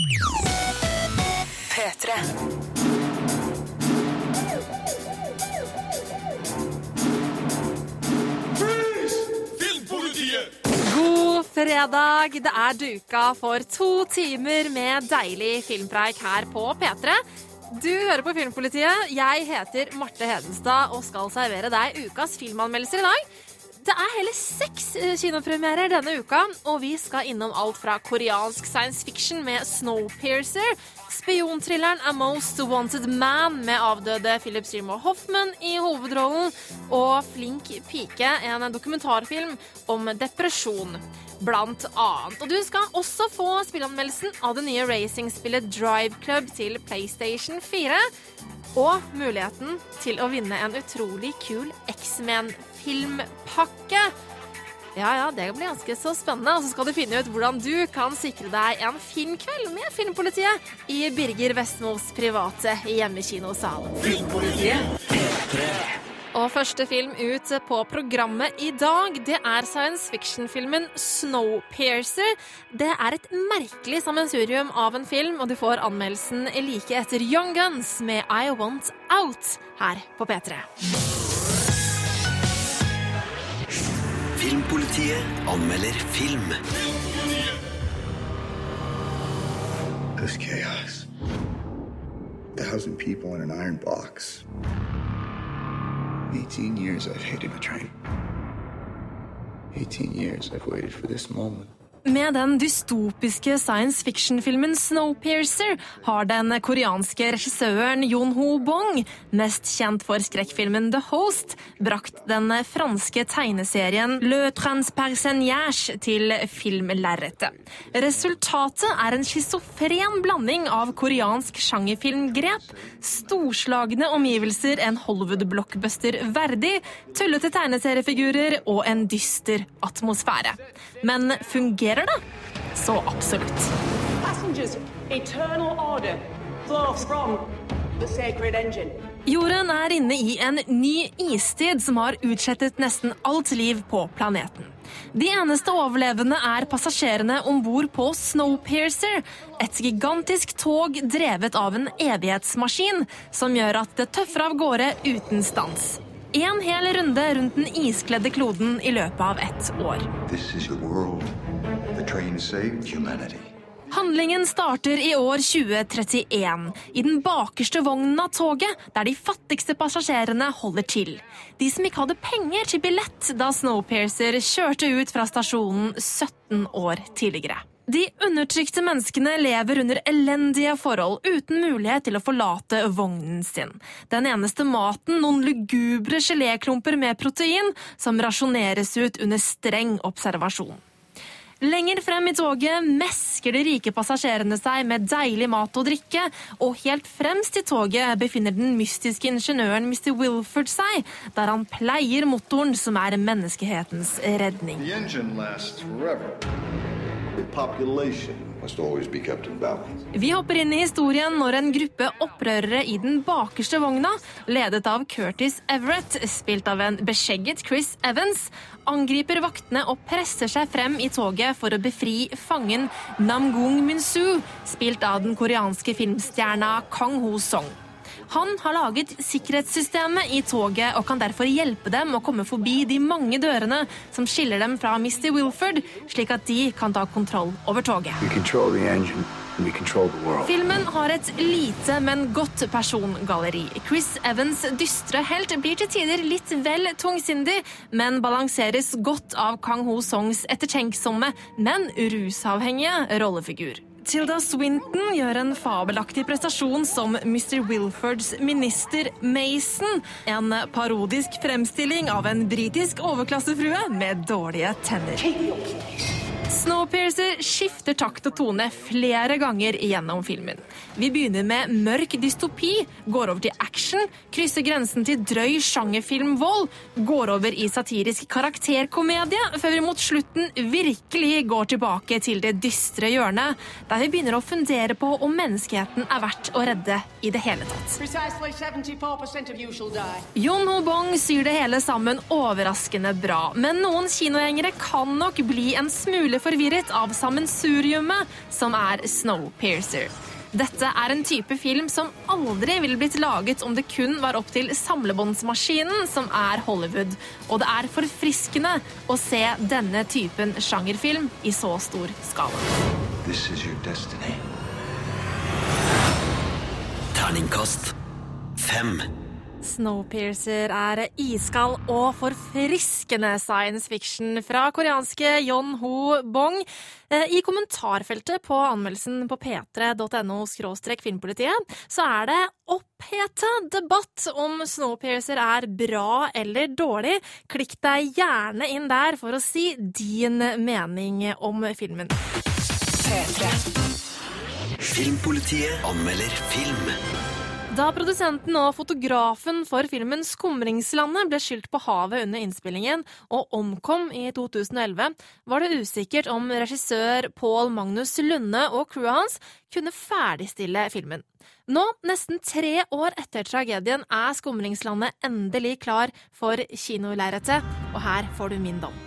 P3. God fredag! Det er duka for to timer med deilig filmpreik her på P3. Du hører på Filmpolitiet. Jeg heter Marte Hedenstad og skal servere deg ukas filmanmeldelser i dag. Det er hele seks eh, kinopremierer denne uka, og vi skal innom alt fra koreansk science fiction med Snowpiercer, spionthrilleren A Most Wanted Man med avdøde Philip Seymour Hoffman i hovedrollen, og Flink pike, en dokumentarfilm om depresjon. Blant annet. Og du skal også få spillanmeldelsen av det nye racingspillet Drive Club til PlayStation 4. Og muligheten til å vinne en utrolig kul X-Men-filmpakke. Ja, ja, det blir ganske så spennende. Og så skal du finne ut hvordan du kan sikre deg en fin kveld med Filmpolitiet i Birger Vestmos private hjemmekinosal. Og første film ut på programmet i dag, det er science fiction-filmen Snowpiercer. Det er et merkelig sammensurium av en film, og du får anmeldelsen like etter Young Guns med I Want Out her på P3. Filmpolitiet anmelder film. This chaos. A Thousand people in an iron box. 18 years I've hated a train. 18 years I've waited for this moment. Med den dystopiske science fiction-filmen Snowpiercer har den koreanske regissøren Jon Ho Bong, mest kjent for skrekkfilmen The Host, brakt den franske tegneserien Le Transpersonnage til filmlerretet. Resultatet er en schizofren blanding av koreansk sjangerfilmgrep, storslagne omgivelser en Hollywood-blockbuster verdig, tullete tegneseriefigurer og en dyster atmosfære. Men fungerer det? Så absolutt. Passengers, eternal order flows from the sacred engine. Jorden er inne i en ny istid som har utslettet nesten alt liv på planeten. De eneste overlevende er passasjerene om bord på Snowpiercer, et gigantisk tog drevet av en evighetsmaskin som gjør at det tøffer av gårde uten stans. En hel runde rundt den iskledde kloden i løpet av ett år. This is your world. Handlingen starter i år 2031, i den bakerste vognen av toget, der de fattigste passasjerene holder til. De som ikke hadde penger til billett da Snowpiercer kjørte ut fra stasjonen 17 år tidligere. De undertrykte menneskene lever under elendige forhold, uten mulighet til å forlate vognen sin. Den eneste maten, noen lugubre geléklumper med protein, som rasjoneres ut under streng observasjon. Lenger frem i toget mesker de rike passasjerene seg med deilig mat og drikke, og helt fremst i toget befinner den mystiske ingeniøren Mr. Wilford seg, der han pleier motoren som er menneskehetens redning. Vi hopper inn i historien når en gruppe opprørere i den bakerste vogna, ledet av Curtis Everett, spilt av en beskjegget Chris Evans, angriper vaktene og presser seg frem i toget for å befri fangen Namgung Minsu, spilt av den koreanske filmstjerna Kang Ho Song. Han har laget sikkerhetssystemet i toget og kan derfor hjelpe dem å komme forbi de mange dørene som skiller dem fra Mr. Wilford, slik at de kan ta kontroll over toget. Filmen har et lite, men godt persongalleri. Chris Evans' dystre helt blir til tider litt vel tungsindig, men balanseres godt av Kang Ho Songs ettertenksomme, men rusavhengige rollefigur. Tilda Swinton gjør en fabelaktig prestasjon som Mr. Wilfords minister Mason. En parodisk fremstilling av en britisk overklassefrue med dårlige tenner. Snowpiercer skifter takt og tone flere ganger gjennom filmen. Vi begynner med mørk dystopi, går over til action, krysser grensen til drøy sjangerfilmvold, går over i satirisk karakterkomedie, før vi mot slutten virkelig går tilbake til det dystre hjørnet, der vi begynner å fundere på om menneskeheten er verdt å redde i det hele tatt. Precisely 74% of you shall die. Jon Ho Bong syr det hele sammen overraskende bra, men noen kinogjengere kan nok bli en smule forvirret av sammensuriumet som er Snowpiercer. Dette er en type film som aldri ville blitt laget om det kun var opp til samlebåndsmaskinen som er Hollywood. Og det er forfriskende å se denne typen sjangerfilm i så stor skala. This is your destiny. Terningkast fem. Snowpiercer er iskald og forfriskende science fiction fra koreanske Yon Ho Bong. Eh, I kommentarfeltet på anmeldelsen på p3.no filmpolitiet så er det oppheta debatt om Snowpiercer er bra eller dårlig. Klikk deg gjerne inn der for å si din mening om filmen. Filmpolitiet anmelder film. Da produsenten og fotografen for filmen Skumringslandet ble skylt på havet under innspillingen og omkom i 2011, var det usikkert om regissør Pål Magnus Lunde og crewet hans kunne ferdigstille filmen. Nå, nesten tre år etter tragedien, er Skumringslandet endelig klar for kinolerretet, og her får du min dom.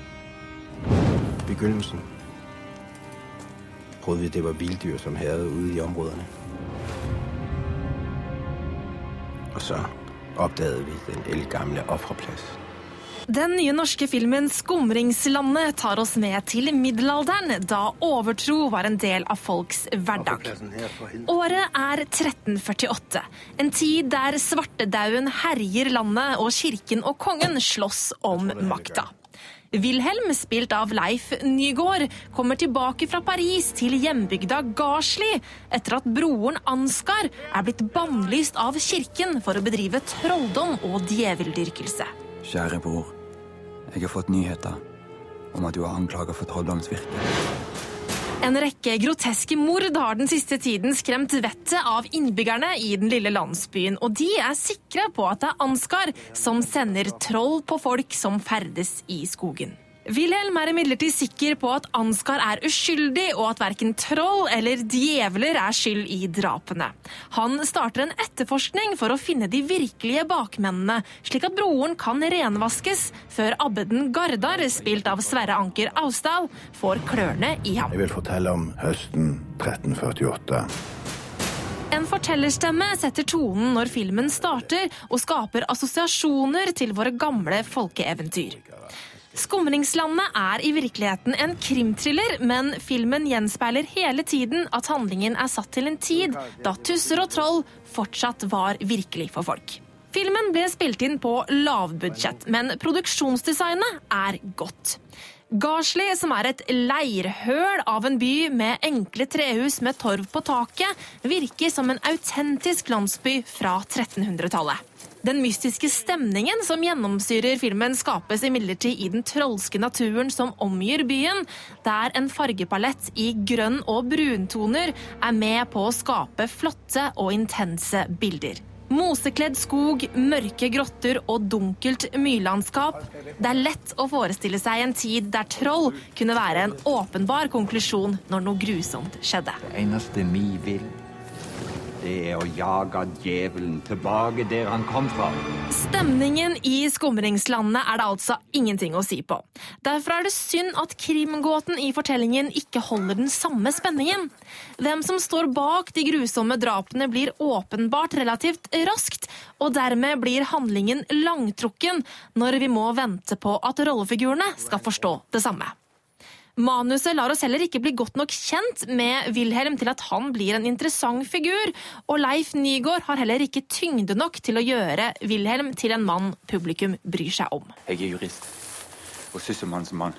Begynnelsen troede vi, det var villdyr som herjet ude i områderne. Og så oppdaget vi den eldgamle offerplass. Den nye norske filmen Skumringslandet tar oss med til middelalderen, da overtro var en del av folks hverdag. Året er 1348, en tid der svartedauden herjer landet og kirken og kongen slåss om makta. Wilhelm, spilt av Leif Nygaard, kommer tilbake fra Paris til hjembygda Garsli etter at broren Ansgar er blitt bannlyst av kirken for å bedrive trolldom og djeveldyrkelse. Kjære bror, jeg har fått nyheter om at du er anklaget for trolldomsvirke. En rekke groteske mord har den siste tiden skremt vettet av innbyggerne i den lille landsbyen, og de er sikre på at det er Ansgar som sender troll på folk som ferdes i skogen. Wilhelm er imidlertid sikker på at Ansgar er uskyldig, og at verken troll eller djevler er skyld i drapene. Han starter en etterforskning for å finne de virkelige bakmennene, slik at broren kan renvaskes før abbeden Gardar, spilt av Sverre Anker Austdal, får klørne i ham. Jeg vil fortelle om høsten 1348. En fortellerstemme setter tonen når filmen starter, og skaper assosiasjoner til våre gamle folkeeventyr. Skumringslandet er i virkeligheten en krimthriller, men filmen gjenspeiler hele tiden at handlingen er satt til en tid da tusser og troll fortsatt var virkelig for folk. Filmen ble spilt inn på lavbudsjett, men produksjonsdesignet er godt. Garsli, som er et leirhøl av en by med enkle trehus med torv på taket, virker som en autentisk landsby fra 1300-tallet. Den mystiske stemningen som gjennomsyrer filmen, skapes imidlertid i den trolske naturen som omgir byen, der en fargepalett i grønn og bruntoner er med på å skape flotte og intense bilder. Mosekledd skog, mørke grotter og dunkelt myrlandskap. Det er lett å forestille seg en tid der troll kunne være en åpenbar konklusjon når noe grusomt skjedde. Det eneste vi vil, det er å jage djevelen tilbake der han kom fra. Stemningen i Skumringslandet er det altså ingenting å si på. Derfor er det synd at krimgåten i fortellingen ikke holder den samme spenningen. Hvem som står bak de grusomme drapene blir åpenbart relativt raskt, og dermed blir handlingen langtrukken når vi må vente på at rollefigurene skal forstå det samme. Manuset lar oss heller ikke bli godt nok kjent med Wilhelm til at han blir en interessant figur, og Leif Nygaard har heller ikke tyngde nok til å gjøre Wilhelm til en mann publikum bryr seg om. Jeg er jurist og sysselmannsmann.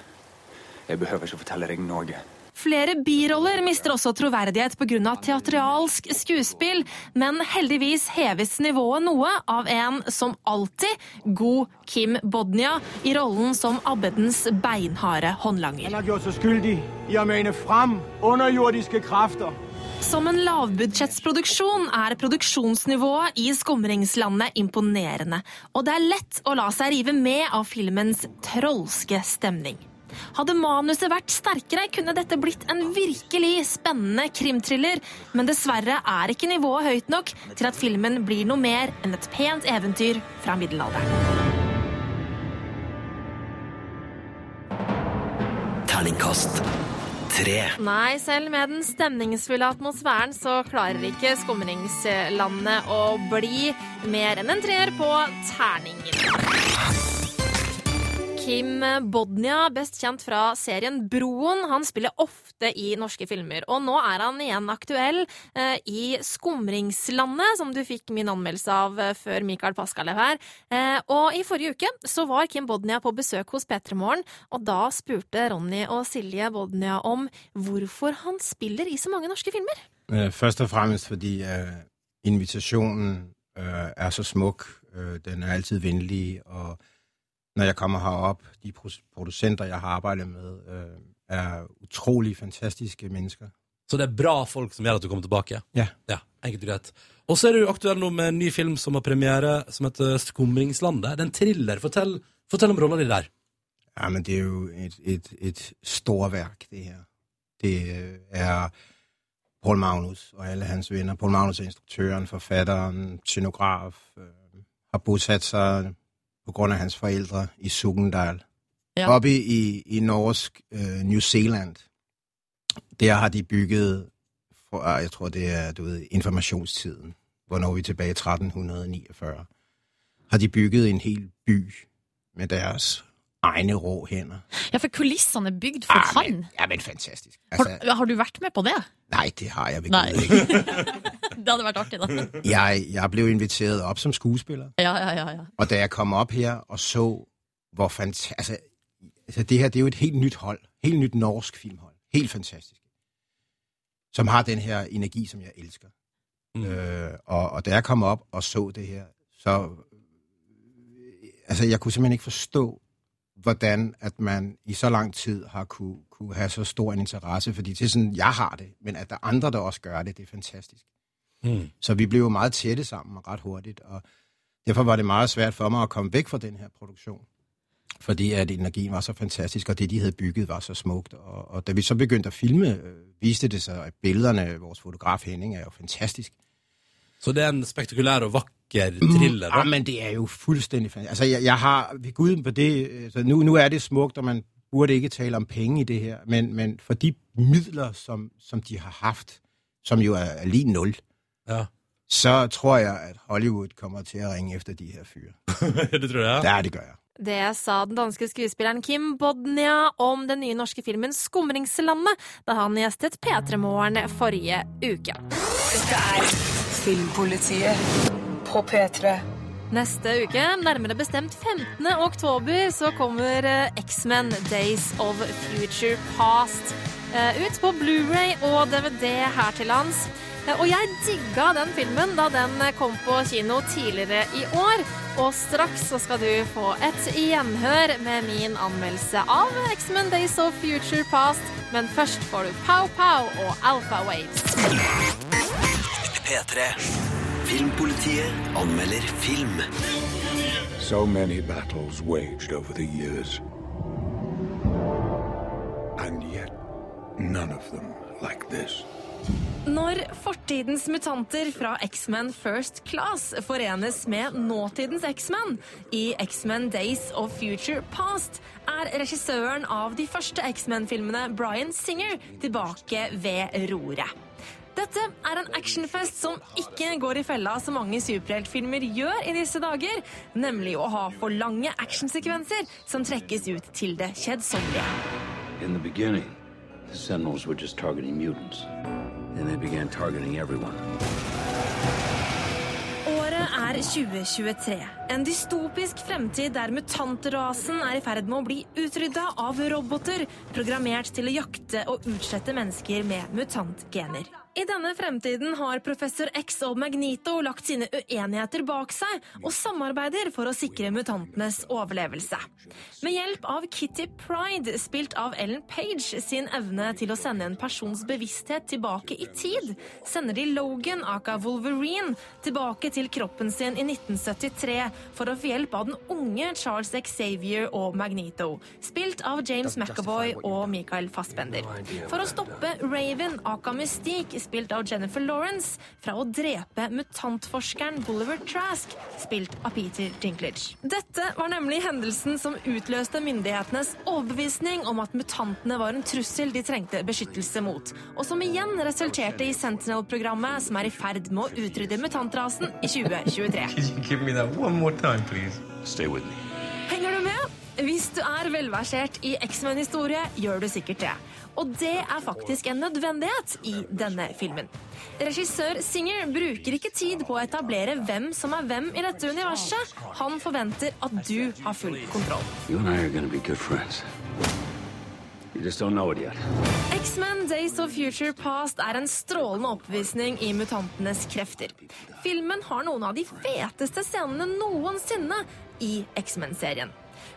Jeg behøver ikke fortelle deg noe. Flere biroller mister også troverdighet pga. teatralsk skuespill, men heldigvis heves nivået noe av en som alltid god Kim Bodnia i rollen som abbedens beinharde håndlanger. Han har gjort seg skyldig i å mene fram underjordiske krefter. Som en lavbudsjettsproduksjon er produksjonsnivået i Skumringslandet imponerende, og det er lett å la seg rive med av filmens trolske stemning. Hadde manuset vært sterkere, kunne dette blitt en virkelig spennende krimthriller, men dessverre er ikke nivået høyt nok til at filmen blir noe mer enn et pent eventyr fra middelalderen. Terningkast tre. Nei, selv med den stemningsfulle atmosfæren så klarer ikke skumringslandet å bli mer enn en treer på terningen. Kim Bodnia, best kjent fra serien Broen. Han spiller ofte i norske filmer, og nå er han igjen aktuell eh, i Skumringslandet, som du fikk min anmeldelse av eh, før Mikael Paskalev her. Eh, og i forrige uke så var Kim Bodnia på besøk hos P3 Morgen, og da spurte Ronny og Silje Bodnia om hvorfor han spiller i så mange norske filmer. Øh, Først og fremmest fordi eh, invitasjonen øh, er så smuk. Øh, den er alltid vennlig. Og når jeg kommer herop, de produsenter jeg har arbeidet med, øh, er utrolig fantastiske mennesker. Så det er bra folk som gjør at du kommer tilbake? Ja. Ja, enkelt og greit. Og så er du aktuell nå med en ny film som har premiere, som heter Skumringslandet. Det er en thriller. Fortell, fortell om rolla di der. Ja, men det er jo et, et, et storverk, det her. Det øh, er Paul Magnus og alle hans venner. Paul Magnus er instruktøren, forfatteren, scenograf. Øh, har bosatt seg på grunn av hans foreldre i Sugendal. Ja. Oppe i, i norsk øh, New Zealand. Der har de bygget, fra, jeg tror det er du ved, informasjonstiden, hvornår vi er tilbake i 1349, har de bygget en hel by med deres egne rå hænder. Ja, for kulissene er bygd for han. men, ja, men fantastisk. Har, Altså, har du vært med på det? nei, det har jeg. Gud ikke. Det hadde vært artig, da. Jeg, jeg ble inviteret opp som skuespiller, Ja, ja, ja. ja. og da jeg kom opp her og så hvor fantastisk altså, altså, det her det er jo et helt nytt hold. Helt nytt norsk filmhold. Helt fantastisk. Som har den her energi som jeg elsker. Mm. Øh, og, og da jeg kom opp og så det her, så Altså, jeg kunne simpelthen ikke forstå hvordan at man i så lang tid har kunne, kunne ha så stor en interesse. Fordi det er sånn jeg har det, men at det er andre der også gjør det, det er fantastisk. Mm. Så vi ble jo meget tætte sammen ret hurtigt, og derfor var det meget svært for meg å komme væk fra den her produktion. Fordi at energien var så fantastisk, og det de hadde bygget var så smukt. Og, og da vi så begynte å filme, øh, viste det seg at billederne, vores fotograf Henning, er jo fantastisk. Så det er en spektakulær og vakker thriller. Ja, men det er jo fuldstændig fantastisk. Altså, jeg, jeg har ved guden på det, altså, nu, nu er det smukt, og man burde ikke tale om penge i det her, men, men for de midler, som, som de har haft, som jo er, er lige nul, Ja. så tror jeg, at Hollywood kommer til å ringe efter de her fyre. det tror jeg. Ja, det gjør jeg. Det sa den danske skuespilleren Kim Bodnia om den nye norske filmen Skumringslandet da han gjestet P3 Morgen forrige uke. Dette er Filmpolitiet på P3. Neste uke, nærmere bestemt 15. oktober, så kommer eh, X-Men Days of Future Past eh, ut på Blu-ray og DVD her til lands. Eh, Og jeg digga den filmen da den eh, kom på kino tidligere i år. Og straks så skal du få et gjenhør med min anmeldelse av X-Men Days of Future Past. Men først får du Pow Pow og Alpha Waves. P3. Filmpolitiet anmelder film. So many battles waged over the years. And yet, none of them like this. Når fortidens mutanter fra X-Men First Class forenes med nåtidens X-Men i X-Men Days of Future Past, er regissøren av de første X-Men-filmene, Bryan Singer, tilbake ved roret. Dette er en actionfest som ikke går i fella så mange superheltfilmer gjør i disse dager, nemlig å ha for lange actionsekvenser som trekkes ut til det kjedsommelige. The Sentinels were just targeting mutants. And they began targeting everyone. Året er 2023. En dystopisk fremtid der mutantrasen er i ferd med å bli utrydda av roboter, programmert til å jakte og utslette mennesker med mutantgener. I denne fremtiden har professor X og Magnito lagt sine uenigheter bak seg og samarbeider for å sikre mutantenes overlevelse. Med hjelp av Kitty Pride, spilt av Ellen Page, sin evne til å sende en persons bevissthet tilbake i tid, sender de Logan, aka Wolverine, tilbake til kroppen sin i 1973 for å få hjelp av den unge Charles Xavier og Magneto, spilt av James McAvoy og Michael Fassbender, for å stoppe Raven, aka Mystique, spilt av Jennifer Lawrence, fra å drepe mutantforskeren Bolivar Trask, spilt av Peter Dinklage. Dette var nemlig hendelsen som utløste myndighetenes overbevisning om at mutantene var en trussel de trengte beskyttelse mot, og som igjen resulterte i Sentinel-programmet som er i ferd med å utrydde mutantrasen i 2023. Give me that one more time, please. Stay with me. Henger du med? Hvis du er velversert i X-Men-historie, gjør du sikkert det. Og det er faktisk en nødvendighet i denne filmen. Regissør Singer bruker ikke tid på å etablere hvem som er hvem i dette universet. Han forventer at du har full kontroll. X-Men Days of Future Past er en strålende oppvisning i mutantenes krefter. Filmen har noen av de feteste scenene noensinne i X-Men-serien.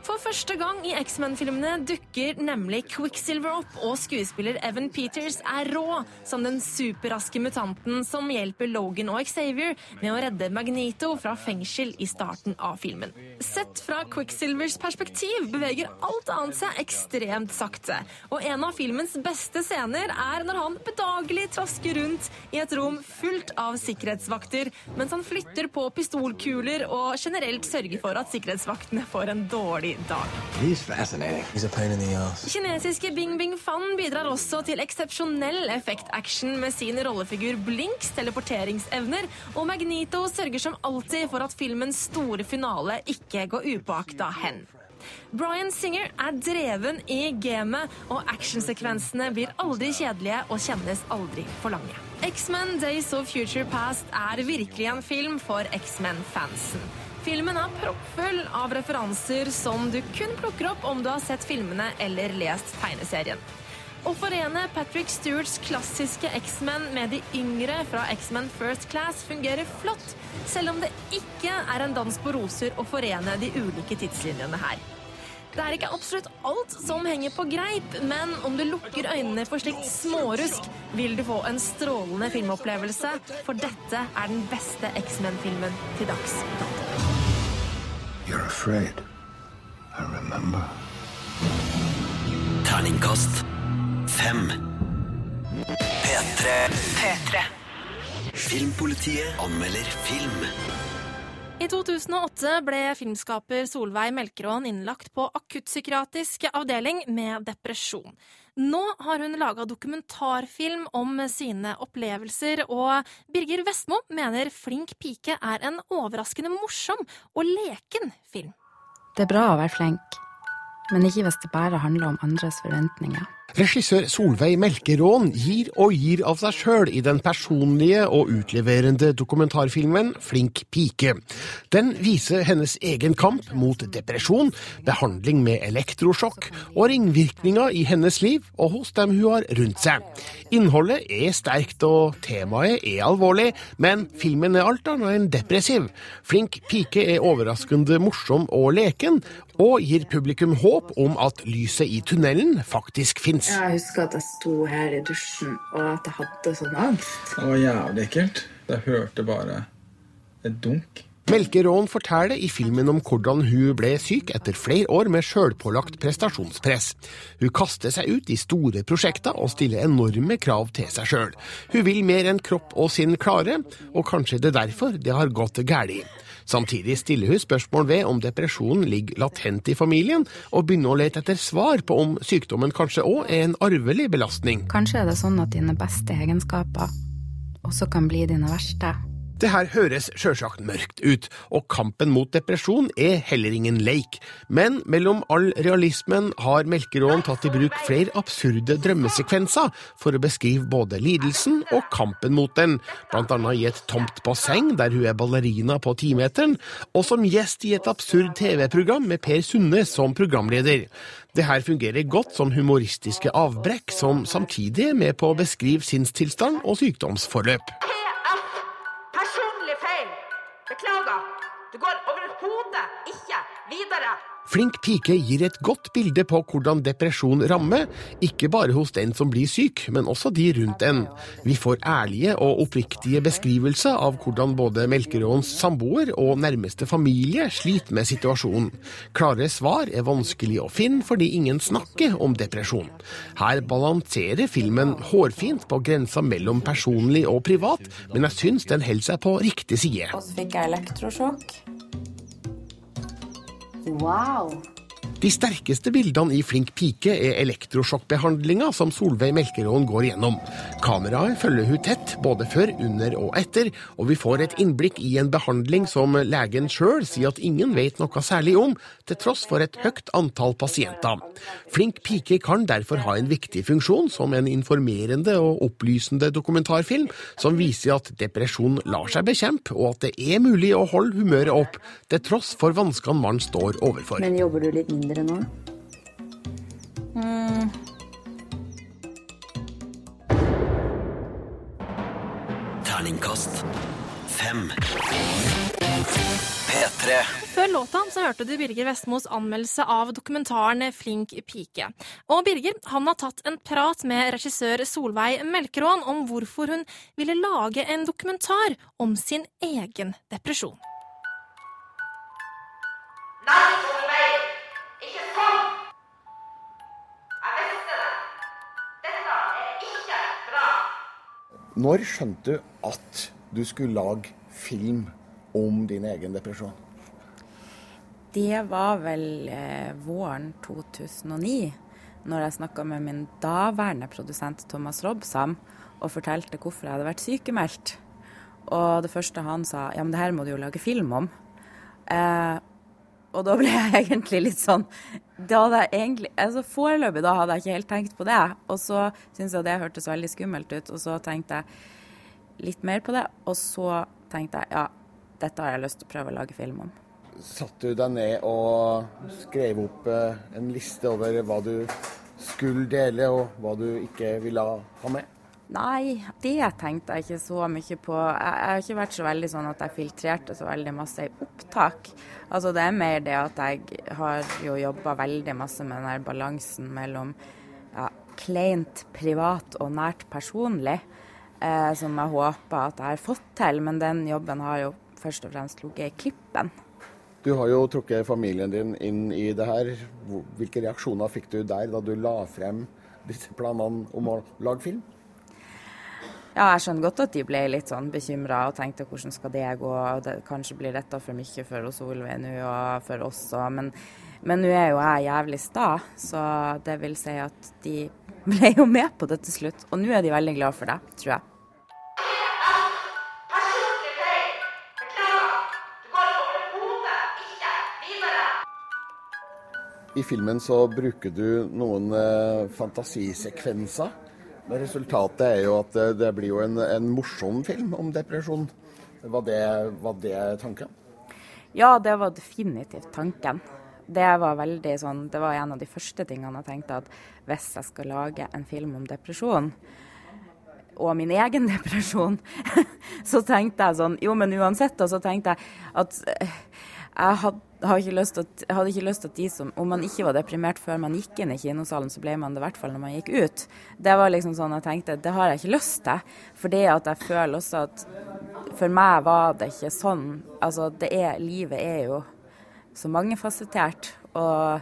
For første gang i X-Men-filmene dukker nemlig Quicksilver opp, og skuespiller Evan Peters er rå som den superraske mutanten som hjelper Logan og Xavier med å redde Magneto fra fengsel i starten av filmen. Sett fra Quicksilvers perspektiv beveger alt annet seg ekstremt sakte, og en av filmens beste scener er når han bedagelig trasker rundt i et rom fullt av sikkerhetsvakter, mens han flytter på pistolkuler og generelt sørger for at sikkerhetsvaktene får en dårlig dag. He's fascinating. He's a pain in the ass. Kinesiske Bing Bing Fan bidrar også til eksepsjonell effektaction med sin rollefigur Blinks teleporteringsevner, og Magneto sørger som alltid for at filmens store finale ikke går upåakta hen. Bryan Singer er dreven i gamet, og actionsekvensene blir aldri kjedelige og kjennes aldri for lange. X-Men Days of Future Past er virkelig en film for X-Men-fansen. Filmen er proppfull av referanser som du kun plukker opp om du har sett filmene eller lest tegneserien. Å forene Patrick Stewarts klassiske X-Men med de yngre fra X-Men First Class fungerer flott, selv om det ikke er en dans på roser å forene de ulike tidslinjene her. Det er ikke absolutt alt som henger på greip, men om du lukker øynene for slikt smårusk, vil du få en strålende filmopplevelse, for dette er den beste X-Men-filmen til dags dato. You're afraid. I remember. Terningkast fem. P3. P3. Filmpolitiet anmelder film. I 2008 ble filmskaper Solveig Melkeråen innlagt på akuttpsykiatrisk avdeling med depresjon. Nå har hun laga dokumentarfilm om sine opplevelser, og Birger Vestmo mener Flink pike er en overraskende morsom og leken film. Det er bra å være flink, men ikke hvis det bare handler om andres forventninger. Regissør Solveig Melkeråen gir og gir av seg sjøl i den personlige og utleverende dokumentarfilmen Flink pike. Den viser hennes egen kamp mot depresjon, behandling med elektrosjokk og ringvirkninger i hennes liv og hos dem hun har rundt seg. Innholdet er sterkt og temaet er alvorlig, men filmen er alt annet enn depressiv. Flink pike er overraskende morsom og leken, og gir publikum håp om at lyset i tunnelen faktisk fins. Jeg husker at jeg sto her i dusjen, og at jeg hadde sånn angst. Det var jævlig ekkelt. Jeg hørte bare et dunk. Melkeråen forteller i filmen om hvordan hun ble syk etter flere år med sjølpålagt prestasjonspress. Hun kaster seg ut i store prosjekter og stiller enorme krav til seg sjøl. Hun vil mer enn kropp og sinn klare, og kanskje det er derfor det har gått galt. Samtidig stiller hun spørsmål ved om depresjonen ligger latent i familien, og begynner å lete etter svar på om sykdommen kanskje òg er en arvelig belastning. Kanskje er det sånn at dine beste egenskaper også kan bli dine verste. Det her høres sjølsagt mørkt ut, og kampen mot depresjon er heller ingen leik. Men mellom all realismen har Melkeråen tatt i bruk flere absurde drømmesekvenser for å beskrive både lidelsen og kampen mot den, blant annet i et tomt basseng der hun er ballerina på timeteren, og som gjest i et absurd TV-program med Per Sunde som programleder. Det her fungerer godt som humoristiske avbrekk, som samtidig er med på å beskrive sinnstilstand og sykdomsforløp. Beklager. Du går overhodet ikke videre. Flink pike gir et godt bilde på hvordan depresjon rammer, ikke bare hos den som blir syk, men også de rundt en. Vi får ærlige og oppriktige beskrivelser av hvordan både Melkeråens samboer og nærmeste familie sliter med situasjonen. Klare svar er vanskelig å finne fordi ingen snakker om depresjon. Her balanserer filmen hårfint på grensa mellom personlig og privat, men jeg syns den holder seg på riktig side. Og så fikk jeg elektrosjokk. Wow. De sterkeste bildene i Flink pike er elektrosjokkbehandlinga som Solveig Melkeråen går gjennom. Kameraet følger hun tett, både før, under og etter, og vi får et innblikk i en behandling som legen sjøl sier at ingen vet noe særlig om, til tross for et høyt antall pasienter. Flink pike kan derfor ha en viktig funksjon som en informerende og opplysende dokumentarfilm som viser at depresjon lar seg bekjempe, og at det er mulig å holde humøret opp, til tross for vanskene man står overfor. Men jobber du litt mindre nå? Mm. Terningkast fem. P3. Før låta så hørte du Birger Vestmos anmeldelse av dokumentaren Flink pike. Og Birger han har tatt en prat med regissør Solveig Melkeråen om hvorfor hun ville lage en dokumentar om sin egen depresjon. Nei, Når skjønte du at du skulle lage film om din egen depresjon? Det var vel eh, våren 2009, når jeg snakka med min daværende produsent Thomas Robsam og fortalte hvorfor jeg hadde vært sykemeldt. Og det første han sa, ja, men det her må du jo lage film om. Eh, og da ble jeg egentlig litt sånn da hadde jeg egentlig, altså Foreløpig da hadde jeg ikke helt tenkt på det. Og så syntes jeg det hørtes veldig skummelt ut, og så tenkte jeg litt mer på det. Og så tenkte jeg ja, dette har jeg lyst til å prøve å lage film om. Satt du deg ned og skrev opp eh, en liste over hva du skulle dele, og hva du ikke ville ha med? Nei, det tenkte jeg ikke så mye på. Jeg, jeg har ikke vært så veldig sånn at jeg filtrerte så veldig masse i opptak. Altså Det er mer det at jeg har jo jobba veldig masse med den der balansen mellom ja, kleint privat og nært personlig, eh, som jeg håper at jeg har fått til. Men den jobben har jo først og fremst ligget i klippen. Du har jo trukket familien din inn i det her. Hvilke reaksjoner fikk du der da du la frem disse planene om å lage film? Ja, jeg skjønner godt at de ble litt sånn bekymra og tenkte hvordan skal det gå. Det, kanskje blir dette for mye for Solveig nå og for oss òg. Men, men nå er jo jeg jævlig sta, så det vil si at de ble jo med på det til slutt. Og nå er de veldig glad for det, tror jeg. I filmen så bruker du noen eh, fantasisekvenser. Men resultatet er jo at det, det blir jo en, en, morsom film om depresjon. Var det, var det tanken? Ja, det var definitivt tanken. Det var sånn, det var en av de første tingene jeg tenkte at hvis jeg skal lage en film om depresjon, og min egen depresjon, så tenkte jeg sånn Jo, men uansett, og så tenkte jeg at jeg hadde, hadde ikke at, hadde ikke lyst til at de som Om man ikke var deprimert før man gikk inn i kinosalen, så ble man det i hvert fall når man gikk ut. Det var liksom sånn jeg tenkte det har jeg ikke lyst til. Fordi at jeg føler også at for meg var det ikke sånn. Altså det er Livet er jo så mangefasettert, og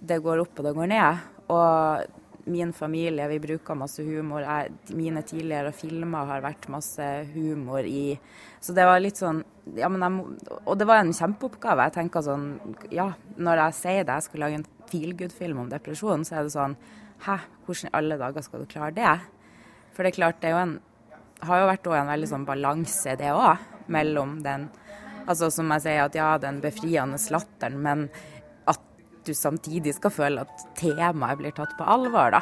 det går opp og det går ned. Og min familie, vi bruker masse humor. Jeg, mine tidligere filmer har vært masse humor i. Så det var litt sånn ja, må, Og det var en kjempeoppgave. Jeg tenker sånn Ja, når jeg sier det, jeg skal lage en feelgood-film om depresjon, så er det sånn Hæ, hvordan i alle dager skal du klare det? For det er klart, det er jo en har jo vært en veldig sånn balanse, det òg, mellom den Altså som jeg sier, at ja, den befriende latteren, men du samtidig skal føle at temaet blir tatt på alvor, da.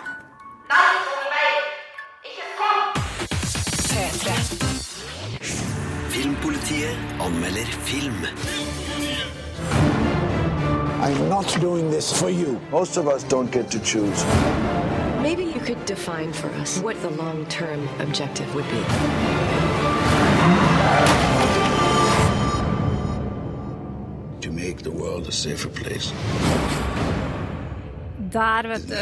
Filmpolitiet anmelder film. I'm not doing this for you. Most of us don't get to choose. Maybe you could define for us what the long-term objective would be. Make the world a safer place. Der, vet du.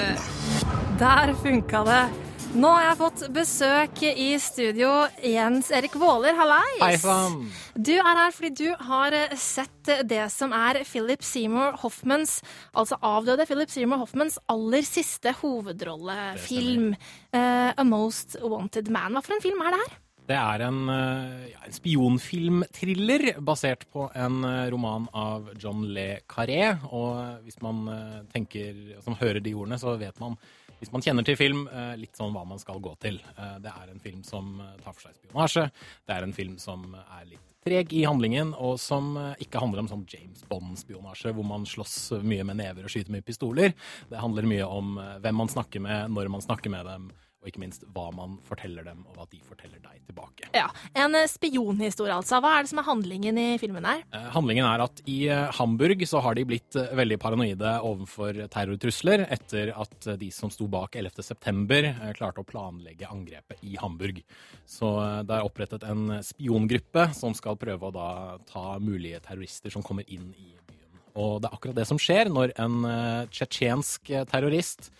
Der funka det. Nå har jeg fått besøk i studio. Jens Erik Våler, hallais! Hei sann! Du er her fordi du har eh, sett det som er Philip Seymour Hoffmans, altså avdøde Philip Seymour Hoffmans aller siste hovedrollefilm. Uh, A Most Wanted Man. Hva for en film er det her? Det er en, eh, ja, en spionfilmthriller basert på en eh, roman av John Le Carré. Og hvis man eh, tenker, som hører de ordene, så vet man hvis man kjenner til film, litt sånn hva man skal gå til. Det er en film som tar for seg spionasje. Det er en film som er litt treg i handlingen, og som ikke handler om sånn James Bond-spionasje, hvor man slåss mye med never og skyter med pistoler. Det handler mye om hvem man snakker med, når man snakker med dem, og ikke minst hva man forteller dem, og hva de forteller deg tilbake. Ja, En eh, spionhistorie, altså. Hva er det som er handlingen i filmen her? Eh, Handlingen er at i eh, Hamburg så har de blitt veldig paranoide overfor terrortrusler etter at de som sto bak 11. september eh, klarte å planlegge angrepet i Hamburg. Så eh, det er opprettet en spiongruppe som skal prøve å da ta mulige terrorister som kommer inn i byen. Og det er akkurat det som skjer når en tsjetsjensk terrorist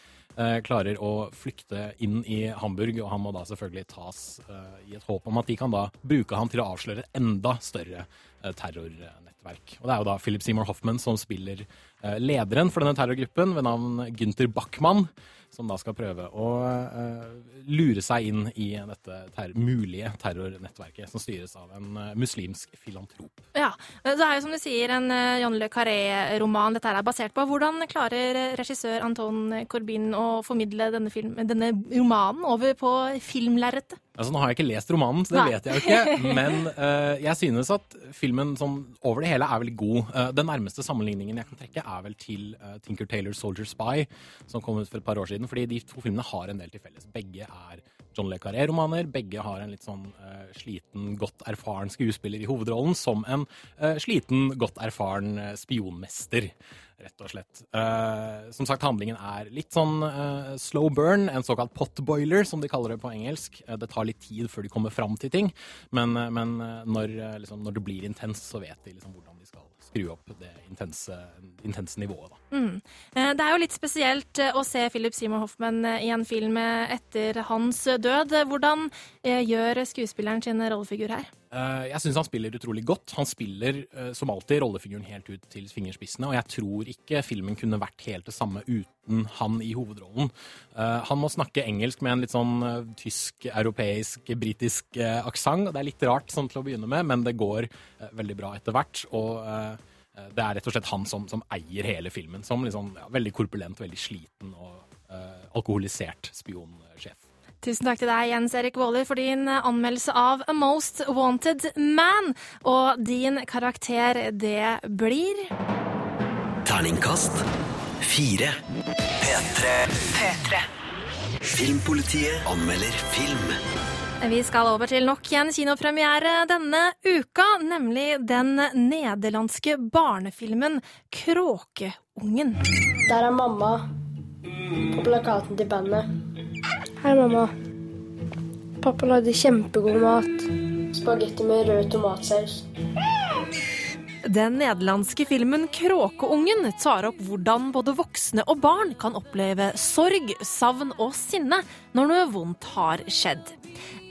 klarer å flykte inn i Hamburg, og han må da selvfølgelig tas eh, i et håp om at de kan da bruke han til å avsløre enda større eh, terrornettverk. Og det er jo da Philip Seymour Hoffman som spiller eh, lederen for denne terrorgruppen ved navn Gunther Backman, som da skal prøve å eh, lure seg inn i dette ter mulige terrornettverket som styres av en eh, muslimsk filantrop. Ja, Det er jo som du sier en eh, John Le Carré-roman dette er basert på. Hvordan klarer eh, regissør Anton Corbin å formidle denne, film, denne romanen over på filmlerretet? Altså, nå har jeg ikke lest romanen, så det Nei. vet jeg jo ikke. Men uh, jeg synes at filmen sånn, over det hele er veldig god. Uh, den nærmeste sammenligningen jeg kan trekke, er vel til eh, Tinker Taylor Soldier Spy, som kom ut for et par år siden. Fordi de to filmene har en del til felles. Begge er John Le Carré-romaner. Begge har en litt sånn uh, sliten, godt erfaren skuespiller i hovedrollen som en uh, sliten, godt erfaren uh, spionmester. Rett og slett. Uh, som sagt, handlingen er litt sånn uh, slow burn, en såkalt potboiler, som de kaller det på engelsk. Uh, det tar litt tid før de kommer fram til ting, men, men når, liksom, når det blir intens, så vet de liksom hvordan skru opp det intense, intense nivået. Da. Mm. Eh, Det er jo litt spesielt eh, å se Philip Seymour Hoffman eh, i en film etter hans død. Hvordan gjør skuespilleren sin rollefigur her? Eh, Jeg syns han spiller utrolig godt. Han spiller eh, som alltid rollefiguren helt ut til fingerspissene, og jeg tror ikke filmen kunne vært helt det samme uten han i hovedrollen. Eh, Han må snakke engelsk med en litt sånn tysk, europeisk, britisk aksent. Det er litt rart sånn til å begynne med, men det går veldig bra etter hvert. Og det er rett og slett han som, som eier hele filmen, som liksom, ja, veldig korpulent, veldig sliten og alkoholisert spionsjef. Tusen takk til deg, Jens Erik Våler, for din eh, anmeldelse av A Most Wanted Man. Og din karakter, det blir Terningkast fire. P3. Filmpolitiet anmelder film. Vi skal over til nok en kinopremiere denne uka, nemlig den nederlandske barnefilmen Kråkeungen. Der er mamma på plakaten til bandet. Hei, mamma. Pappa lagde kjempegod mat. Spagetti med rød tomatsaus. Den nederlandske filmen Kråkeungen tar opp hvordan både voksne og barn kan oppleve sorg, savn og sinne når noe vondt har skjedd.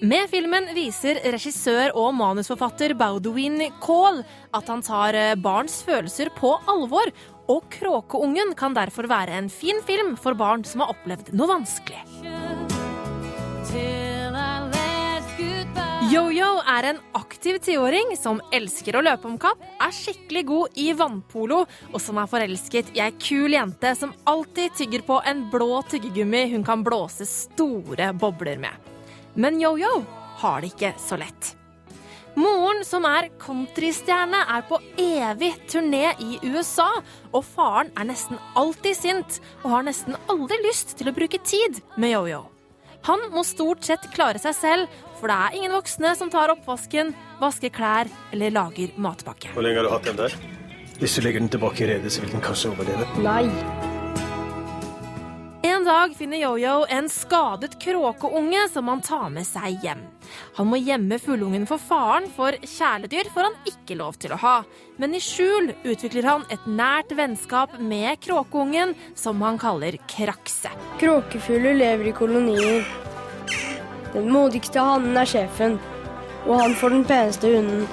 Med filmen viser regissør og manusforfatter Baudouin Kahl at han tar eh, barns følelser på alvor, og Kråkeungen kan derfor være en fin film for barn som har opplevd noe vanskelig. Yo-Yo er en aktiv tiåring som elsker å løpe om kapp, er skikkelig god i vannpolo, og som er forelsket i ei kul jente som alltid tygger på en blå tyggegummi hun kan blåse store bobler med. Men Yo-Yo har det ikke så lett. Moren, som er countrystjerne, er på evig turné i USA, og faren er nesten alltid sint og har nesten aldri lyst til å bruke tid med Yo-Yo. Han må stort sett klare seg selv, for det er ingen voksne som tar oppvasken, vasker klær eller lager matpakke. Hvor lenge har du hatt den der? Hvis du legger den tilbake i redet, så vil den kanskje overleve. Nei. En dag finner Yo-Yo en skadet kråkeunge som han tar med seg hjem. Han må gjemme fugleungen for faren, for kjæledyr får han ikke lov til å ha. Men i skjul utvikler han et nært vennskap med kråkeungen, som han kaller Krakse. Kråkefugler lever i kolonier. Den modigste hannen er sjefen, og han får den peneste hunden.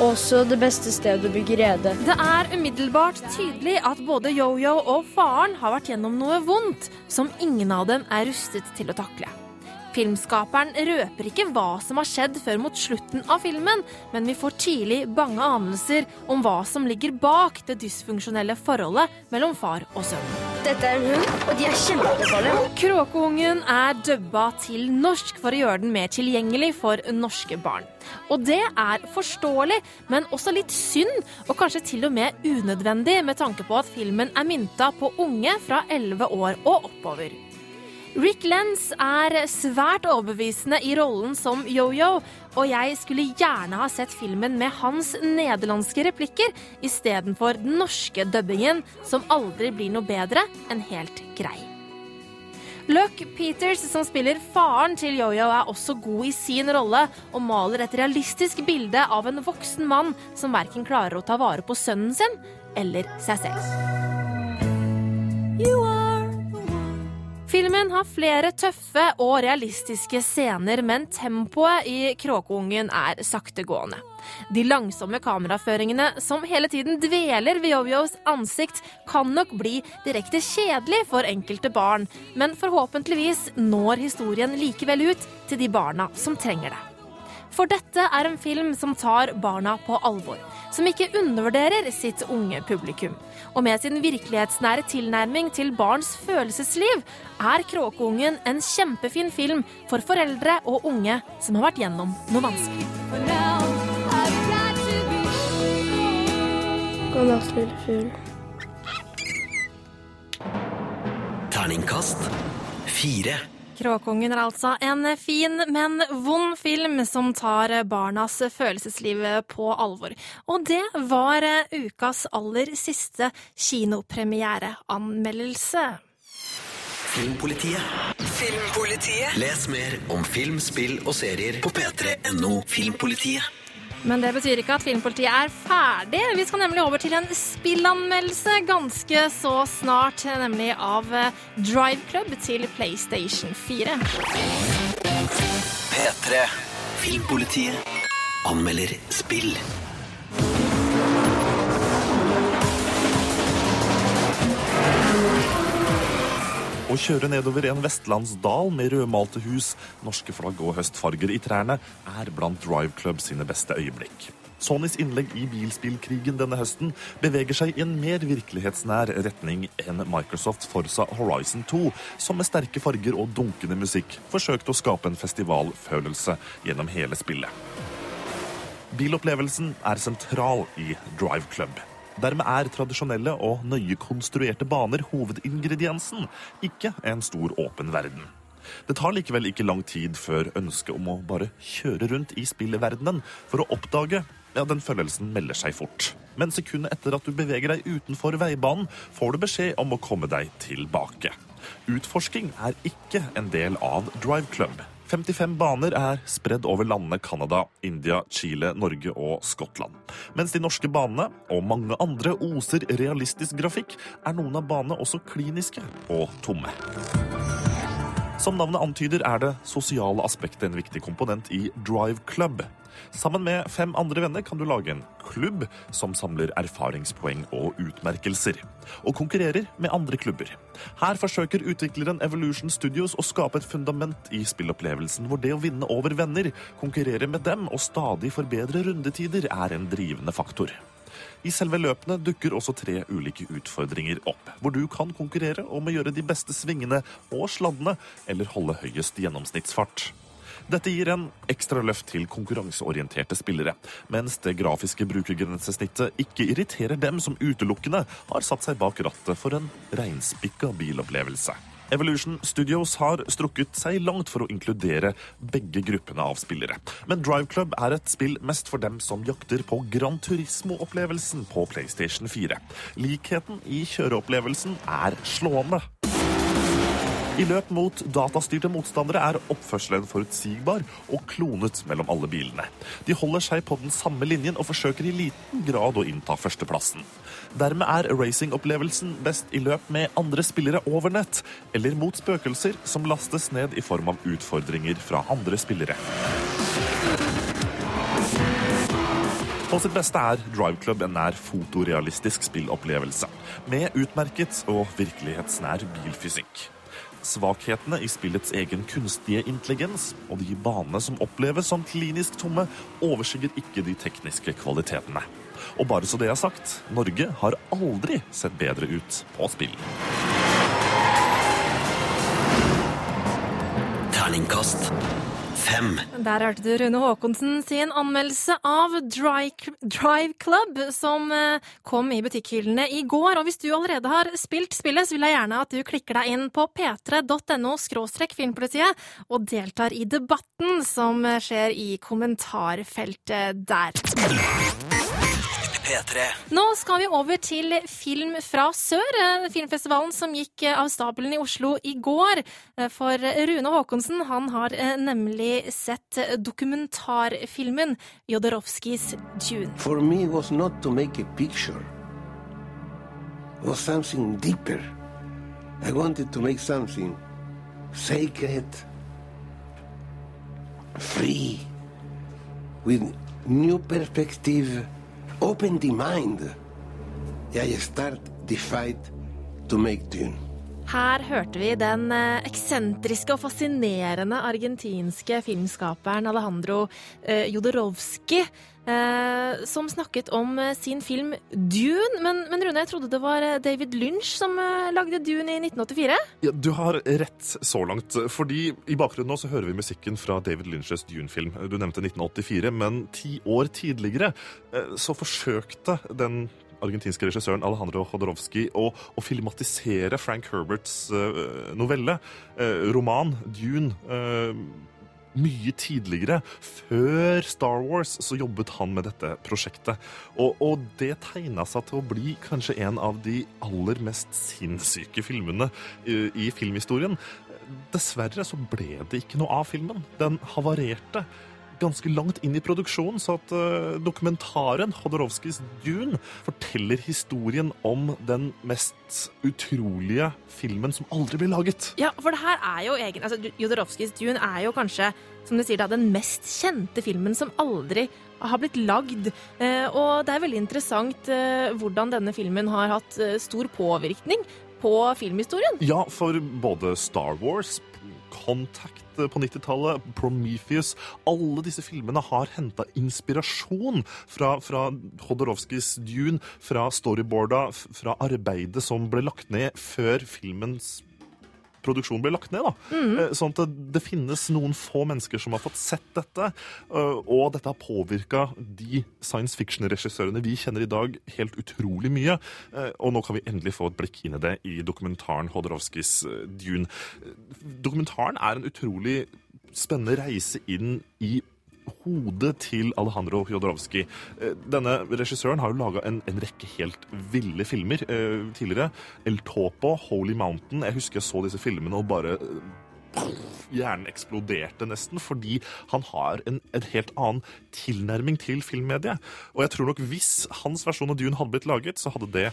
Også det beste stedet å bygge rede. Det er umiddelbart tydelig at både Yo-Yo og faren har vært gjennom noe vondt som ingen av dem er rustet til å takle. Filmskaperen røper ikke hva som har skjedd før mot slutten av filmen, men vi får tidlig bange anelser om hva som ligger bak det dysfunksjonelle forholdet mellom far og sønn. Dette er en hund, og de er kjempefarlige. Kråkeungen er dubba til norsk for å gjøre den mer tilgjengelig for norske barn. Og det er forståelig, men også litt synd, og kanskje til og med unødvendig med tanke på at filmen er mynta på unge fra 11 år og oppover. Rick Lenz er svært overbevisende i rollen som Yo-Yo, og jeg skulle gjerne ha sett filmen med hans nederlandske replikker istedenfor den norske dubbingen, som aldri blir noe bedre enn helt grei. Luck Peters, som spiller faren til Yo-Yo, er også god i sin rolle og maler et realistisk bilde av en voksen mann som verken klarer å ta vare på sønnen sin eller seg selv. You are Filmen har flere tøffe og realistiske scener, men tempoet i Kråkeungen er saktegående. De langsomme kameraføringene som hele tiden dveler ved Yo-Yos ansikt, kan nok bli direkte kjedelig for enkelte barn, men forhåpentligvis når historien likevel ut til de barna som trenger det. For dette er en film som tar barna på alvor, som ikke undervurderer sitt unge publikum. Og med sin virkelighetsnære tilnærming til barns følelsesliv er Kråkeungen en kjempefin film for foreldre og unge som har vært gjennom noe vanskelig. God natt, lille fugl. Terningkast fire. Kråkeungen er altså en fin, men vond film som tar barnas følelsesliv på alvor. Og det var ukas aller siste kinopremiereanmeldelse. Filmpolitiet. Filmpolitiet. Les mer om film, spill og serier på p3.no Filmpolitiet. Men det betyr ikke at Filmpolitiet er ferdig. Vi skal nemlig over til en spillanmeldelse ganske så snart, nemlig av Drive Club til PlayStation 4. P3. Filmpolitiet anmelder spill. Å kjøre nedover en vestlandsdal med rødmalte hus, norske flagg og høstfarger i trærne er blant Drive Club sine beste øyeblikk. Sonys innlegg i bilspillkrigen denne høsten beveger seg i en mer virkelighetsnær retning enn Microsoft Forza Horizon 2, som med sterke farger og dunkende musikk forsøkte å skape en festivalfølelse gjennom hele spillet. Bilopplevelsen er sentral i Drive Club. Dermed er tradisjonelle og nøye konstruerte baner hovedingrediensen, ikke en stor åpen verden. Det tar likevel ikke lang tid før ønsket om å bare kjøre rundt i spillverdenen for å oppdage ja, den følelsen melder seg fort. Men sekundet etter at du beveger deg utenfor veibanen, får du beskjed om å komme deg tilbake. Utforsking er ikke en del av Drive Club. 55 baner er spredd over landene Canada, India, Chile, Norge og Skottland. Mens de norske banene, og mange andre, oser realistisk grafikk, er noen av banene også kliniske og tomme. Som navnet antyder, er det sosiale aspektet en viktig komponent i Drive Club. Sammen med fem andre venner kan du lage en klubb som samler erfaringspoeng og utmerkelser, og konkurrerer med andre klubber. Her forsøker utvikleren Evolution Studios å skape et fundament i spillopplevelsen hvor det å vinne over venner, konkurrere med dem og stadig forbedre rundetider er en drivende faktor. I selve løpene dukker også tre ulike utfordringer opp, hvor du kan konkurrere om å gjøre de beste svingene og sladdene, eller holde høyest gjennomsnittsfart. Dette gir en ekstra løft til konkurranseorienterte spillere, mens det grafiske brukergrensesnittet ikke irriterer dem som utelukkende har satt seg bak rattet for en reinspikka bilopplevelse. Evolution Studios har strukket seg langt for å inkludere begge gruppene av spillere. Men Drive Club er et spill mest for dem som jakter på Gran Turismo-opplevelsen på PlayStation 4. Likheten i kjøreopplevelsen er slående. I løp mot datastyrte motstandere er oppførselen forutsigbar og klonet mellom alle bilene. De holder seg på den samme linjen og forsøker i liten grad å innta førsteplassen. Dermed er racingopplevelsen best i løp med andre spillere over nett, eller mot spøkelser som lastes ned i form av utfordringer fra andre spillere. På sitt beste er Drive Club en nær fotorealistisk spillopplevelse, med utmerket og virkelighetsnær bilfysikk. Svakhetene i spillets egen kunstige intelligens og de banene som oppleves som klinisk tomme, overskygger ikke de tekniske kvalitetene. Og bare så det er sagt, Norge har aldri sett bedre ut på spill. Terningkast fem. Der hørte du Rune Haakonsen sin anmeldelse av Drive Club, som eh, kom i butikkhyllene i går. Og hvis du allerede har spilt spillet, så vil jeg gjerne at du klikker deg inn på p3.no filmpolitiet og deltar i debatten som skjer i kommentarfeltet der. P3. Nå skal vi over til Film fra sør, eh, filmfestivalen som gikk eh, av stabelen i Oslo i går. Eh, For Rune Haakonsen han har nemlig sett dokumentarfilmen Jodorowskis Dune. For me, var was not to make a picture. It was something deeper. I wanted to make something sacred, free, with new perspective, open the mind. I start the fight to make Dune. Her hørte vi den eh, eksentriske og fascinerende argentinske filmskaperen Alejandro eh, Jodorowsky, eh, som snakket om sin film Dune. Men, men Rune, jeg trodde det var David Lynch som lagde Dune i 1984? Ja, du har rett så langt. fordi I bakgrunnen nå så hører vi musikken fra David Lynches Dune-film. Du nevnte 1984, men ti år tidligere så forsøkte den argentinske regissøren Alejandro Khodorovsky å, å filmatisere Frank Herberts uh, novelle, uh, roman Dune. Uh, mye tidligere, før Star Wars, så jobbet han med dette prosjektet. Og, og det tegna seg til å bli kanskje en av de aller mest sinnssyke filmene i, i filmhistorien. Dessverre så ble det ikke noe av filmen. Den havarerte ganske langt inn i produksjonen, så at eh, dokumentaren Hodorowskis Dune forteller historien om den mest utrolige filmen som aldri ble laget. Ja, for det her er jo egen, altså Jodorowskis Dune er jo kanskje, som du sier da, den mest kjente filmen som aldri har blitt lagd. Eh, og det er veldig interessant eh, hvordan denne filmen har hatt stor påvirkning på filmhistorien. Ja, for både Star Wars, Contact på 90-tallet, Prometheus. Alle disse filmene har henta inspirasjon fra, fra Hodorowskis Dune, fra storyboarda, fra arbeidet som ble lagt ned før filmens produksjon ble lagt ned. da. Mm. Sånn at det, finnes noen få mennesker som har fått sett dette, eh, og dette har påvirka de science fiction-regissørene vi kjenner i dag, helt utrolig mye. Eh, Og nå kan vi endelig få et blikk inn i det i dokumentaren Hodorowskis Dune. Dokumentaren er en utrolig spennende reise inn i hodet til Alejandro Jodorowsky. Eh, Denne regissøren har jo laga en, en rekke helt ville filmer eh, tidligere. El Topo, Holy Mountain. Jeg husker jeg så disse filmene og bare eh, Hjernen eksploderte nesten, fordi han har en, en helt annen tilnærming til filmmediet. Og jeg tror nok hvis hans versjon av Dune hadde blitt laget, så hadde det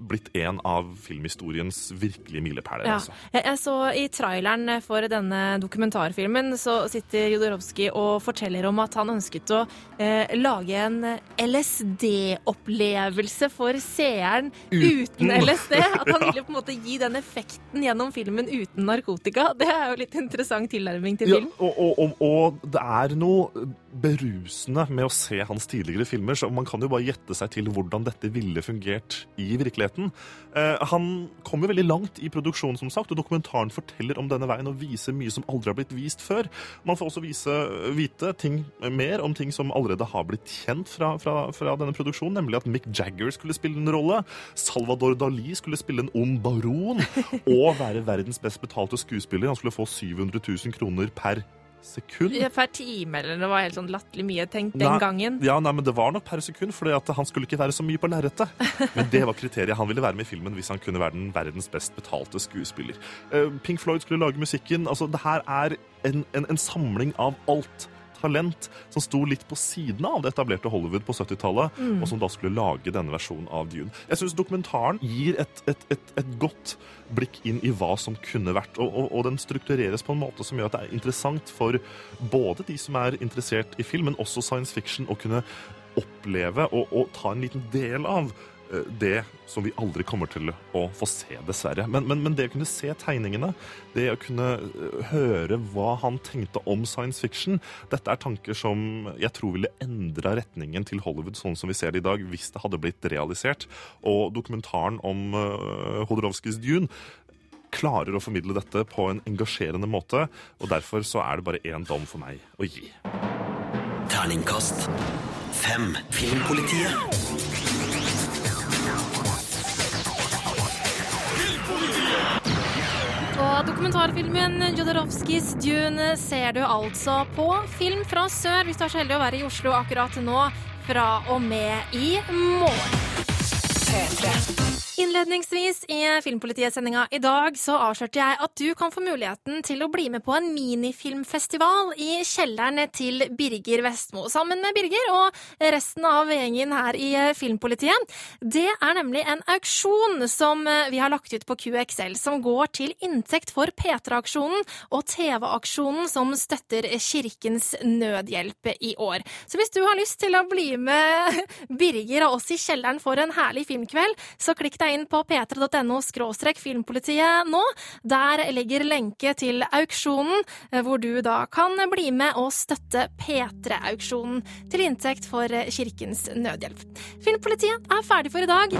blitt en av filmhistoriens virkelige milepæler. Ja. altså. Jeg, jeg så I traileren for denne dokumentarfilmen så sitter Jodorowsky og forteller om at han ønsket å eh, lage en LSD-opplevelse for seeren uten, Uten. LSD. At han Ja. ville på en måte gi den effekten gjennom filmen uten narkotika. Det er jo litt interessant tilnærming til Ja, film. og, og, og, og det er noe berusende med å se hans tidligere filmer, så man kan jo bare gjette seg til hvordan dette ville fungert i virkeligheten. Eh, han kommer veldig langt i produksjonen, som sagt, og dokumentaren forteller om denne veien og viser mye som aldri har blitt vist før. Man får også vise, vite ting mer om ting som allerede har blitt kjent fra, fra, fra denne produksjonen, nemlig at Mick Jagger skulle spille en rolle, Salvador Dali skulle spille en ond baron, og være verdens best betalte skuespiller. Han skulle få 700 000 kroner per sekund. Per time, eller det var helt sånn latterlig mye tenkt den Nei, gangen. Ja, nei, men Det var nok per sekund, for han skulle ikke være så mye på lerretet. Men det var kriteriet. Han ville være med i filmen hvis han kunne være den verdens best betalte skuespiller. Eh, Pink Floyd skulle lage musikken. altså Det her er en, en, en samling av alt talent som sto litt på siden av det etablerte Hollywood på 70-tallet, Mm. og som da skulle lage denne versjonen av Dune. Jeg syns dokumentaren gir et, et, et, et godt blikk inn i hva som kunne vært, og, og, og den struktureres på en måte som gjør at det er interessant for både de som er interessert i film, men også science fiction, å kunne oppleve og, og ta en liten del av det som vi aldri kommer til å få se, dessverre. Men, men, men det å kunne se tegningene, det å kunne eh, høre hva han tenkte om science fiction, dette er tanker som jeg tror ville endra retningen til Hollywood sånn som vi ser det i dag, hvis det hadde blitt realisert. Og dokumentaren om uh, Hodorowskis Dune klarer å formidle dette på en engasjerende måte, og derfor så er det bare én dom for meg å gi. Terningkast fem. Filmpolitiet. Dokumentarfilmen Jodorowskys Dune ser du altså på Film fra sør hvis du er så heldig å være i Oslo akkurat nå fra og med i morgen. Innledningsvis i Filmpolitiet-sendinga i dag så avslørte jeg at du kan få muligheten til å bli med på en minifilmfestival i kjelleren til Birger Vestmo, sammen med Birger og resten av gjengen her i Filmpolitiet. Det er nemlig en auksjon som vi har lagt ut på QXL, som går til inntekt for P3-aksjonen og TV-aksjonen som støtter Kirkens Nødhjelp i år. Så hvis du har lyst til å bli med Birger og oss i kjelleren for en herlig filmkveld, så klikk deg inn på p3.no filmpolitiet nå. Der ligger lenke til auksjonen, hvor du da kan bli med og støtte P3-auksjonen til inntekt for Kirkens Nødhjelp. Filmpolitiet er ferdig for i dag.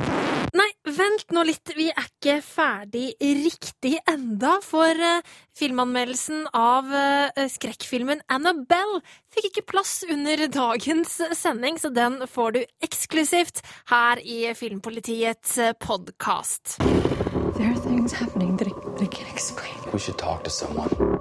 Nei, vent nå litt, vi er ikke ferdig riktig enda, for eh, filmanmeldelsen av eh, skrekkfilmen Annabelle fikk ikke plass under dagens sending, så den får du eksklusivt her i Filmpolitiets podkast. There are things happening that I, that I can't explain. We should talk to someone.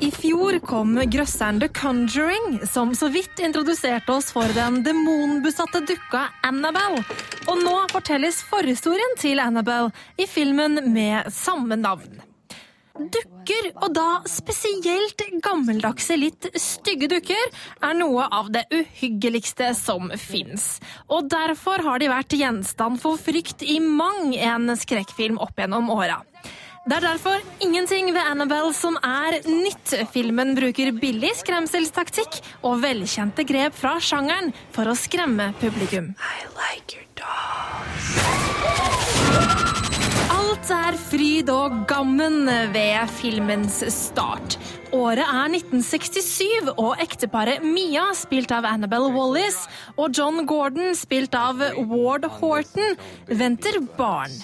I fjor kom grøsseren The Conjuring, som så vidt introduserte oss for den demonbesatte dukka Annabelle. Og nå fortelles forhistorien til Annabelle i filmen med samme navn. Dukker, og da spesielt gammeldagse, litt stygge dukker, er noe av det uhyggeligste som fins. Og derfor har de vært gjenstand for frykt i mang en skrekkfilm opp gjennom åra. Det er derfor ingenting ved Annabelle som er nytt. Filmen bruker billig skremselstaktikk og velkjente grep fra sjangeren for å skremme publikum. I like your dolls. Alt er fryd og gammen ved filmens start. Året er 1967, og ekteparet Mia, spilt av Annabelle Wallis, og John Gordon, spilt av Ward Horton, venter barn.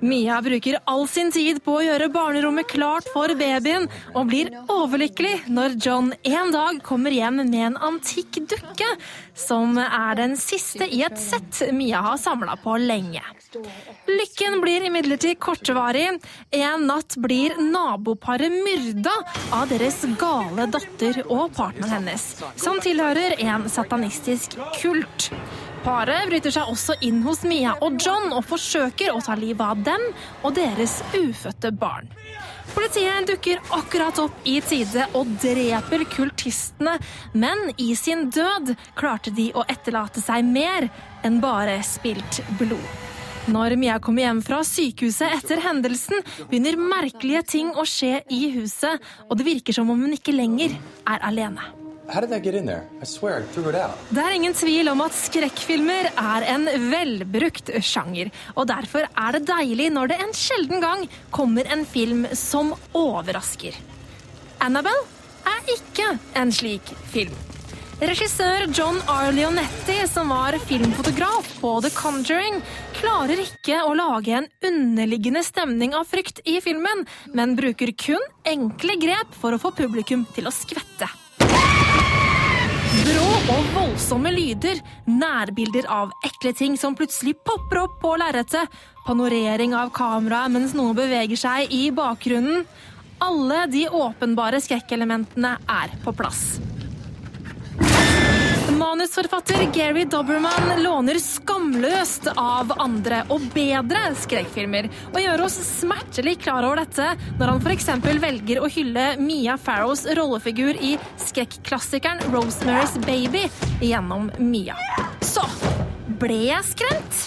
Mia bruker all sin tid på å gjøre barnerommet klart for babyen, og blir overlykkelig når John en dag kommer hjem med en antikk dukke, som er den siste i et sett Mia har samla på lenge. Lykken blir imidlertid kortvarig. En natt blir naboparet myrda av deres gale datter og partneren hennes, som tilhører en satanistisk kult. Paret bryter seg også inn hos Mia og John og forsøker å ta livet av dem og deres ufødte barn. Politiet dukker akkurat opp i tide og dreper kultistene, men i sin død klarte de å etterlate seg mer enn bare spilt blod. Når Mia kommer hjem fra sykehuset etter hendelsen, begynner merkelige ting å skje i huset, og det virker som om hun ikke lenger er alene. Det er ingen tvil om at skrekkfilmer er en velbrukt sjanger, og derfor er det deilig når det en sjelden gang kommer en film som overrasker. Annabelle er ikke en slik film. Regissør John R. Leonetti, som var filmfotograf på The Conjuring, klarer ikke å lage en underliggende stemning av frykt i filmen, men bruker kun enkle grep for å få publikum til å skvette. Brå og voldsomme lyder, nærbilder av ekle ting som plutselig popper opp på lerretet, panorering av kameraet mens noen beveger seg i bakgrunnen. alle de åpenbare skrekkelementene er på plass. Manusforfatter Gary Doberman låner skamløst av andre og bedre skrekkfilmer, og gjør oss smertelig klar over dette når han f.eks. velger å hylle Mia Farrows rollefigur i skrekkklassikeren Rosemary's Baby gjennom Mia. Så ble jeg skremt?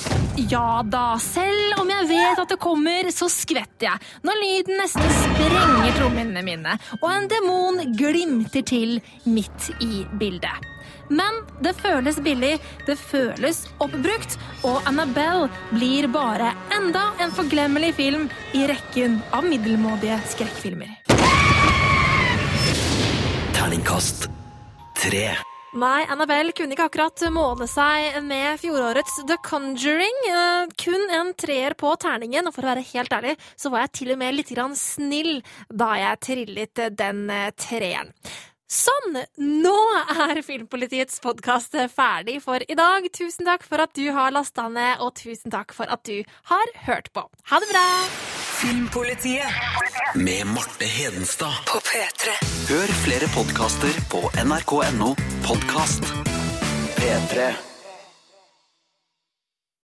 Ja da, selv om jeg vet at det kommer, så skvetter jeg når lyden nesten sprenger trommehinnene mine, og en demon glimter til midt i bildet. Men det føles billig, det føles oppbrukt, og Annabelle blir bare enda en forglemmelig film i rekken av middelmådige skrekkfilmer. Terningkast tre. Nei, Annabelle kunne ikke akkurat måle seg med fjorårets The Conjuring. Eh, kun en treer på terningen, og for å være helt ærlig, så var jeg til og med litt grann snill da jeg trillet den eh, treeren. Sånn! Nå er Filmpolitiets podkast ferdig for i dag. Tusen takk for at du har lasta ned, og tusen takk for at du har hørt på. Ha det bra! Filmpolitiet Med Marte Hedenstad. på P3. Hør flere podkaster på nrk.no podkast. P3.